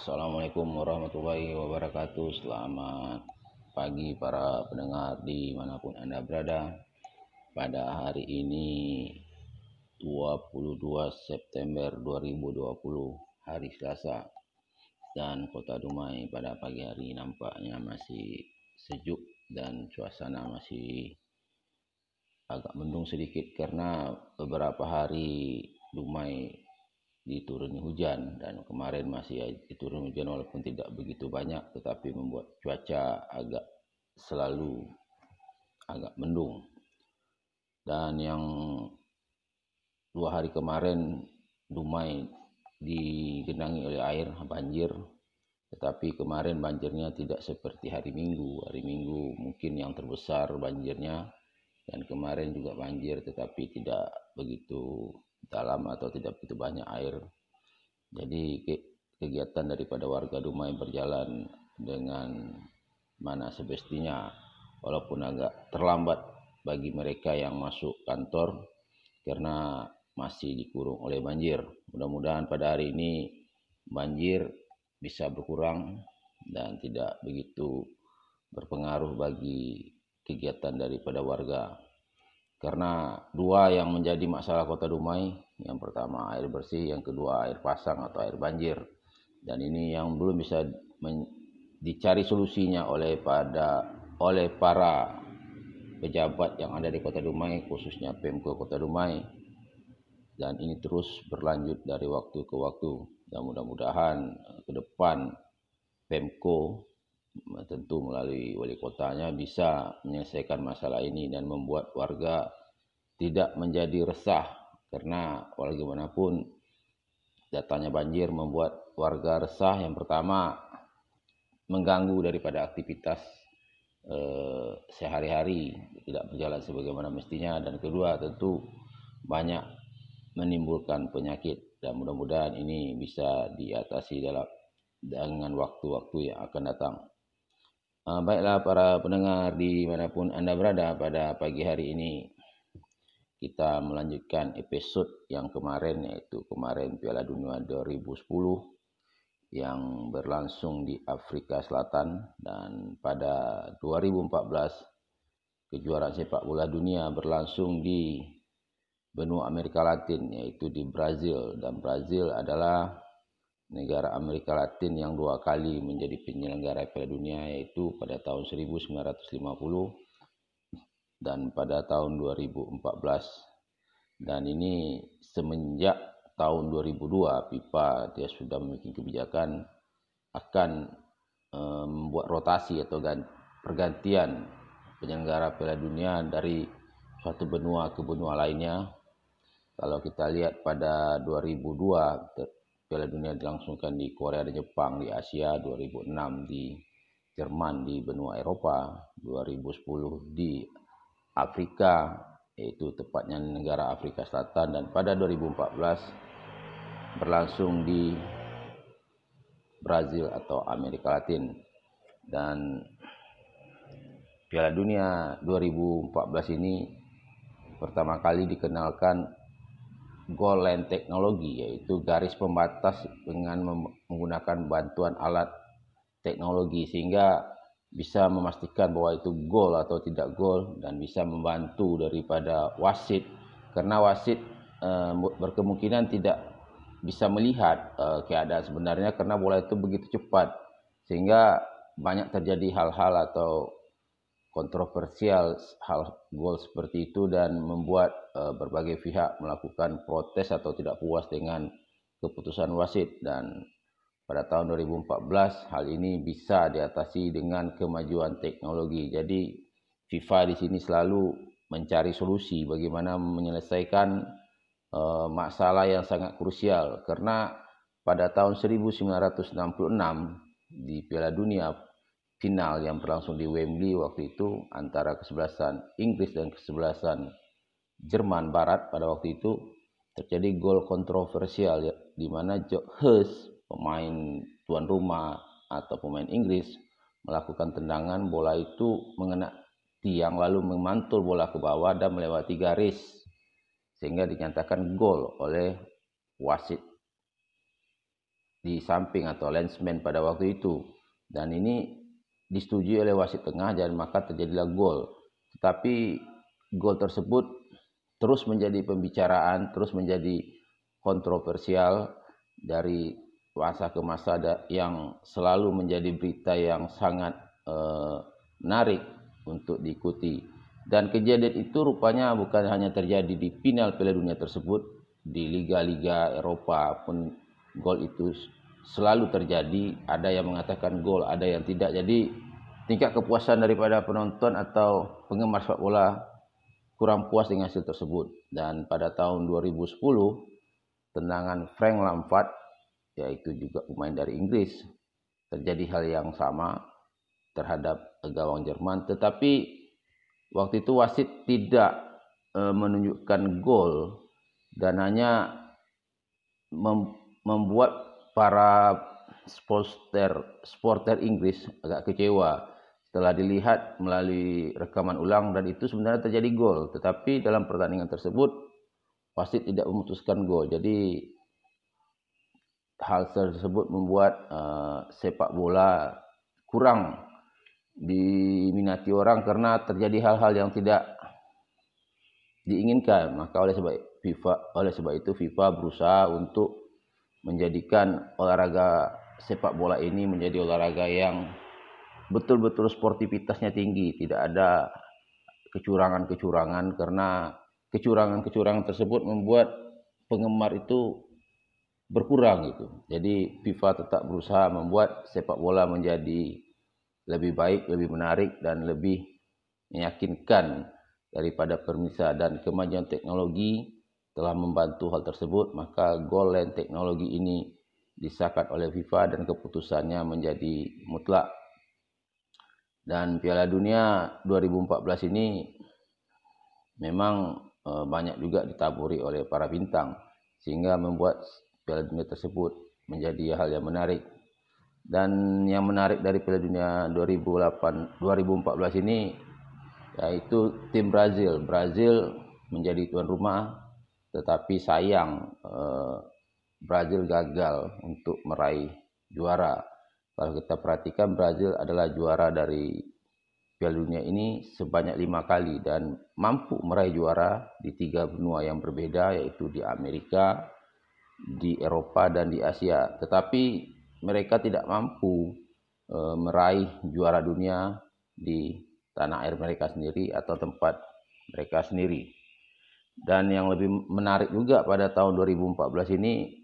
Assalamualaikum warahmatullahi wabarakatuh. Selamat pagi para pendengar di mana pun Anda berada. Pada hari ini 22 September 2020 hari Selasa dan kota Dumai pada pagi hari nampaknya masih sejuk dan suasana masih agak mendung sedikit karena beberapa hari Dumai dituruni hujan. Dan kemarin masih dituruni hujan walaupun tidak begitu banyak tetapi membuat cuaca agak selalu agak mendung. Dan yang dua hari kemarin Dumai digenangi oleh air banjir. Tetapi kemarin banjirnya tidak seperti hari Minggu. Hari Minggu mungkin yang terbesar banjirnya. Dan kemarin juga banjir tetapi tidak begitu dalam atau tidak begitu banyak air. Jadi kegiatan daripada warga Dumai berjalan dengan mana semestinya walaupun agak terlambat bagi mereka yang masuk kantor karena masih dikurung oleh banjir. Mudah-mudahan pada hari ini banjir bisa berkurang dan tidak begitu berpengaruh bagi kegiatan daripada warga karena dua yang menjadi masalah kota Dumai yang pertama air bersih yang kedua air pasang atau air banjir. Dan ini yang belum bisa dicari solusinya oleh pada oleh para pejabat yang ada di kota Dumai khususnya Pemko kota Dumai. Dan ini terus berlanjut dari waktu ke waktu. Dan mudah-mudahan ke depan Pemko tentu melalui wali kotanya bisa menyelesaikan masalah ini dan membuat warga tidak menjadi resah. Karena bagaimanapun datanya banjir membuat warga resah. Yang pertama mengganggu daripada aktivitas eh, sehari-hari. Tidak berjalan sebagaimana mestinya. Dan kedua tentu banyak menimbulkan penyakit. Dan mudah-mudahan ini bisa diatasi dalam dengan waktu-waktu yang akan datang. Uh, baiklah para pendengar di mana pun Anda berada pada pagi hari ini. Kita melanjutkan episode yang kemarin yaitu kemarin Piala Dunia 2010 yang berlangsung di Afrika Selatan. Dan pada 2014 kejuaraan sepak bola dunia berlangsung di benua Amerika Latin yaitu di Brazil. Dan Brazil adalah negara Amerika Latin yang dua kali menjadi penyelenggara Piala Dunia yaitu pada tahun 1950 dan pada tahun 2014 dan ini semenjak tahun 2002 FIFA dia sudah memiliki kebijakan akan eh, membuat rotasi atau pergantian penyelenggara Piala Dunia dari suatu benua ke benua lainnya. Kalau kita lihat pada 2002 Piala Dunia dilangsungkan di Korea dan Jepang, di Asia 2006 di Jerman di benua Eropa, 2010 di Afrika yaitu tepatnya negara Afrika Selatan dan pada 2014 berlangsung di Brazil atau Amerika Latin. Dan Piala Dunia 2014 ini pertama kali dikenalkan goal teknologi yaitu garis pembatas dengan menggunakan bantuan alat teknologi sehingga bisa memastikan bahwa itu gol atau tidak gol dan bisa membantu daripada wasit. Karena wasit e, berkemungkinan tidak bisa melihat e, keadaan sebenarnya karena bola itu begitu cepat. Sehingga banyak terjadi hal-hal atau kontroversial hal gol seperti itu dan membuat berbagai pihak melakukan protes atau tidak puas dengan keputusan wasit dan pada tahun 2014 hal ini bisa diatasi dengan kemajuan teknologi. Jadi FIFA di sini selalu mencari solusi bagaimana menyelesaikan uh, masalah yang sangat krusial karena pada tahun 1966 di Piala Dunia final yang berlangsung di Wembley waktu itu antara kesebelasan Inggris dan kesebelasan Jerman Barat pada waktu itu terjadi gol kontroversial ya, di mana Joe pemain tuan rumah atau pemain Inggris melakukan tendangan. Bola itu mengena tiang lalu memantul bola ke bawah dan melewati garis sehingga dinyatakan gol oleh wasit di samping atau lensman pada waktu itu. Dan ini disetujui oleh wasit tengah dan maka terjadilah gol. Tetapi gol tersebut terus menjadi pembicaraan terus menjadi kontroversial dari masa ke masa yang selalu menjadi berita yang sangat uh, menarik untuk diikuti. Dan kejadian itu rupanya bukan hanya terjadi di final Piala Dunia tersebut di liga-liga Eropa pun gol itu selalu terjadi. Ada yang mengatakan gol ada yang tidak. Jadi tingkat kepuasan daripada penonton atau penggemar sepak bola kurang puas dengan hasil tersebut. Dan pada tahun 2010 tendangan Frank Lampard yaitu juga pemain dari Inggris terjadi hal yang sama terhadap gawang Jerman. Tetapi waktu itu wasit tidak e, menunjukkan gol. Dan hanya mem membuat para supporter supporter Inggris agak kecewa setelah dilihat melalui rekaman ulang dan itu sebenarnya terjadi gol tetapi dalam pertandingan tersebut wasit tidak memutuskan gol jadi hal tersebut membuat uh, sepak bola kurang diminati orang karena terjadi hal-hal yang tidak diinginkan. Maka oleh sebab FIFA oleh sebab itu FIFA berusaha untuk menjadikan olahraga sepak bola ini menjadi olahraga yang betul-betul sportivitasnya tinggi, tidak ada kecurangan-kecurangan karena kecurangan-kecurangan tersebut membuat penggemar itu berkurang gitu. Jadi FIFA tetap berusaha membuat sepak bola menjadi lebih baik, lebih menarik dan lebih meyakinkan daripada permisa dan kemajuan teknologi telah membantu hal tersebut. Maka goal line teknologi ini disahkan oleh FIFA dan keputusannya menjadi mutlak dan Piala Dunia 2014 ini memang eh, banyak juga ditaburi oleh para bintang sehingga membuat Piala Dunia tersebut menjadi hal yang menarik dan yang menarik dari Piala Dunia 2008 2014 ini yaitu tim Brazil. Brazil menjadi tuan rumah tetapi sayang eh, Brazil gagal untuk meraih juara. Kalau kita perhatikan Brazil adalah juara dari Piala Dunia ini sebanyak lima kali dan mampu meraih juara di tiga benua yang berbeda yaitu di Amerika, di Eropa dan di Asia. Tetapi mereka tidak mampu e, meraih juara dunia di tanah air mereka sendiri atau tempat mereka sendiri. Dan yang lebih menarik juga pada tahun 2014 ini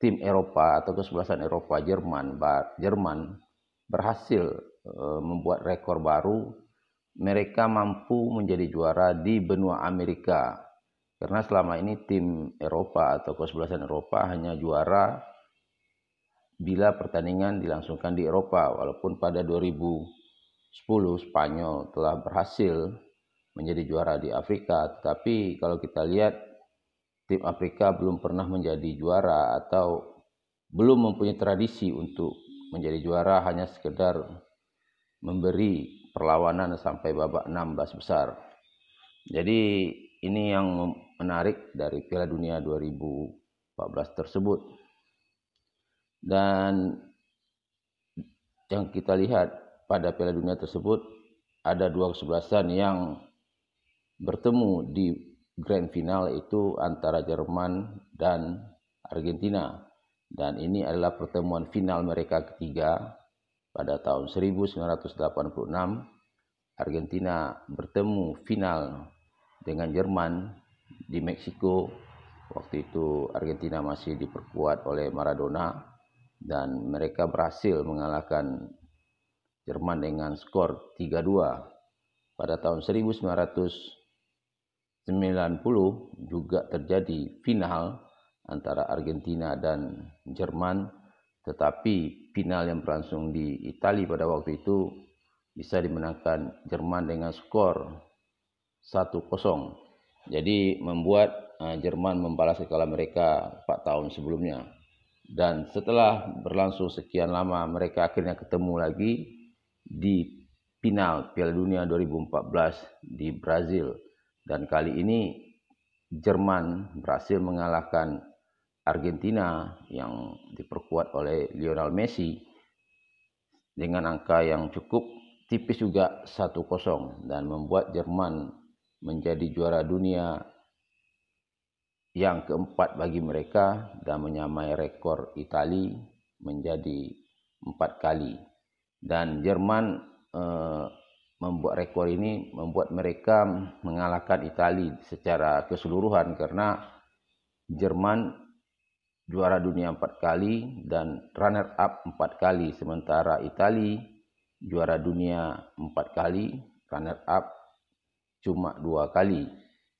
tim Eropa atau kesebelasan Eropa Jerman Jerman berhasil e, membuat rekor baru. Mereka mampu menjadi juara di benua Amerika. Karena selama ini tim Eropa atau kesebelasan Eropa hanya juara bila pertandingan dilangsungkan di Eropa walaupun pada 2010 Spanyol telah berhasil menjadi juara di Afrika tetapi kalau kita lihat tim Afrika belum pernah menjadi juara atau belum mempunyai tradisi untuk menjadi juara hanya sekedar memberi perlawanan sampai babak 16 besar. Jadi ini yang menarik dari Piala Dunia 2014 tersebut. Dan yang kita lihat pada Piala Dunia tersebut ada dua kesebelasan yang bertemu di grand final itu antara Jerman dan Argentina. Dan ini adalah pertemuan final mereka ketiga pada tahun 1986. Argentina bertemu final dengan Jerman di Meksiko. Waktu itu Argentina masih diperkuat oleh Maradona dan mereka berhasil mengalahkan Jerman dengan skor 3-2. Pada tahun 1990 juga terjadi final antara Argentina dan Jerman tetapi final yang berlangsung di Italia pada waktu itu bisa dimenangkan Jerman dengan skor 1-0. Jadi membuat eh, Jerman membalas kekalahan mereka 4 tahun sebelumnya. Dan setelah berlangsung sekian lama mereka akhirnya ketemu lagi di final Piala Dunia 2014 di Brazil. Dan kali ini Jerman berhasil mengalahkan Argentina yang diperkuat oleh Lionel Messi dengan angka yang cukup tipis juga 1-0 dan membuat Jerman menjadi juara dunia yang keempat bagi mereka dan menyamai rekor Itali menjadi empat kali. Dan Jerman eh, membuat rekor ini membuat mereka mengalahkan Itali secara keseluruhan karena Jerman juara dunia empat kali dan runner up empat kali sementara Itali juara dunia empat kali runner up cuma dua kali.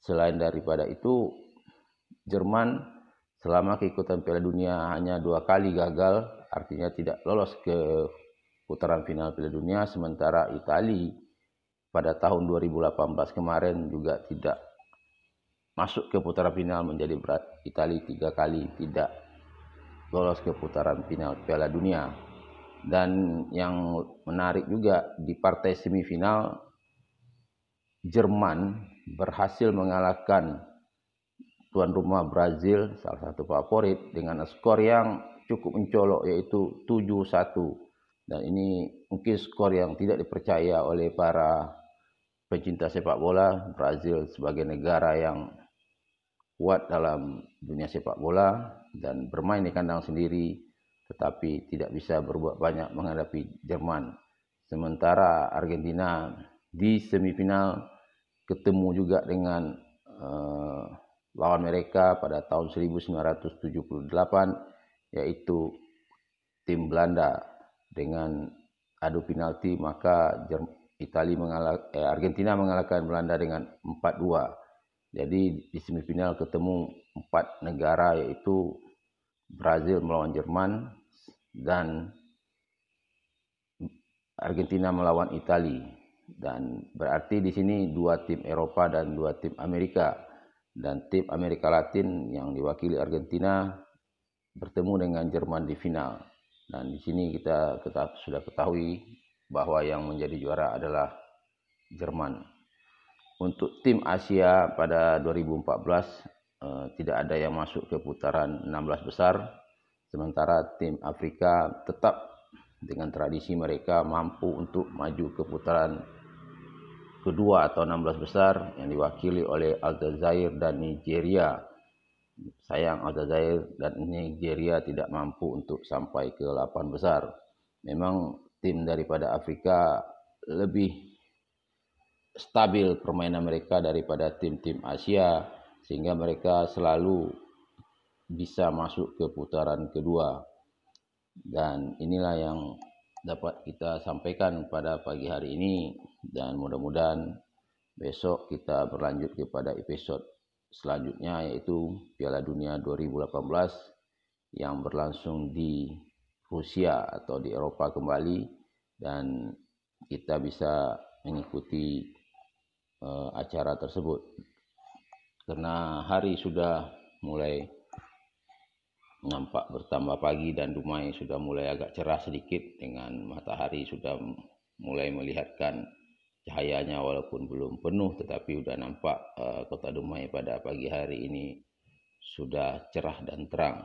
Selain daripada itu Jerman selama keikutan Piala Dunia hanya dua kali gagal artinya tidak lolos ke putaran final Piala Dunia sementara Italia pada tahun 2018 kemarin juga tidak masuk ke putaran final menjadi berat. Italia tiga kali tidak lolos ke putaran final Piala Dunia. Dan yang menarik juga di partai semifinal Jerman berhasil mengalahkan tuan rumah Brazil salah satu favorit dengan skor yang cukup mencolok yaitu 7-1 dan ini mungkin skor yang tidak dipercaya oleh para pecinta sepak bola Brazil sebagai negara yang kuat dalam dunia sepak bola dan bermain di kandang sendiri tetapi tidak bisa berbuat banyak menghadapi Jerman. Sementara Argentina di semifinal ketemu juga dengan uh, lawan mereka pada tahun 1978 yaitu tim Belanda dengan adu penalti maka Italia mengalah, eh, Argentina mengalahkan Belanda dengan 4-2. Jadi di semifinal ketemu empat negara yaitu Brazil melawan Jerman dan Argentina melawan Italia dan berarti di sini dua tim Eropa dan dua tim Amerika. Dan tim Amerika Latin yang diwakili Argentina bertemu dengan Jerman di final. Dan di sini kita tetap sudah ketahui bahwa yang menjadi juara adalah Jerman. Untuk tim Asia pada 2014 eh, tidak ada yang masuk ke putaran 16 besar, sementara tim Afrika tetap dengan tradisi mereka mampu untuk maju ke putaran kedua atau 16 besar yang diwakili oleh Aljazair dan Nigeria. Sayang Aljazair dan Nigeria tidak mampu untuk sampai ke 8 besar. Memang tim daripada Afrika lebih stabil permainan mereka daripada tim-tim Asia sehingga mereka selalu bisa masuk ke putaran kedua. Dan inilah yang dapat kita sampaikan pada pagi hari ini. Dan mudah-mudahan besok kita berlanjut kepada episode selanjutnya yaitu Piala Dunia 2018 yang berlangsung di Rusia atau di Eropa kembali dan kita bisa mengikuti uh, acara tersebut karena hari sudah mulai nampak bertambah pagi dan Dumai sudah mulai agak cerah sedikit dengan matahari sudah mulai melihatkan cahayanya walaupun belum penuh tetapi sudah nampak uh, kota Dumai pada pagi hari ini sudah cerah dan terang.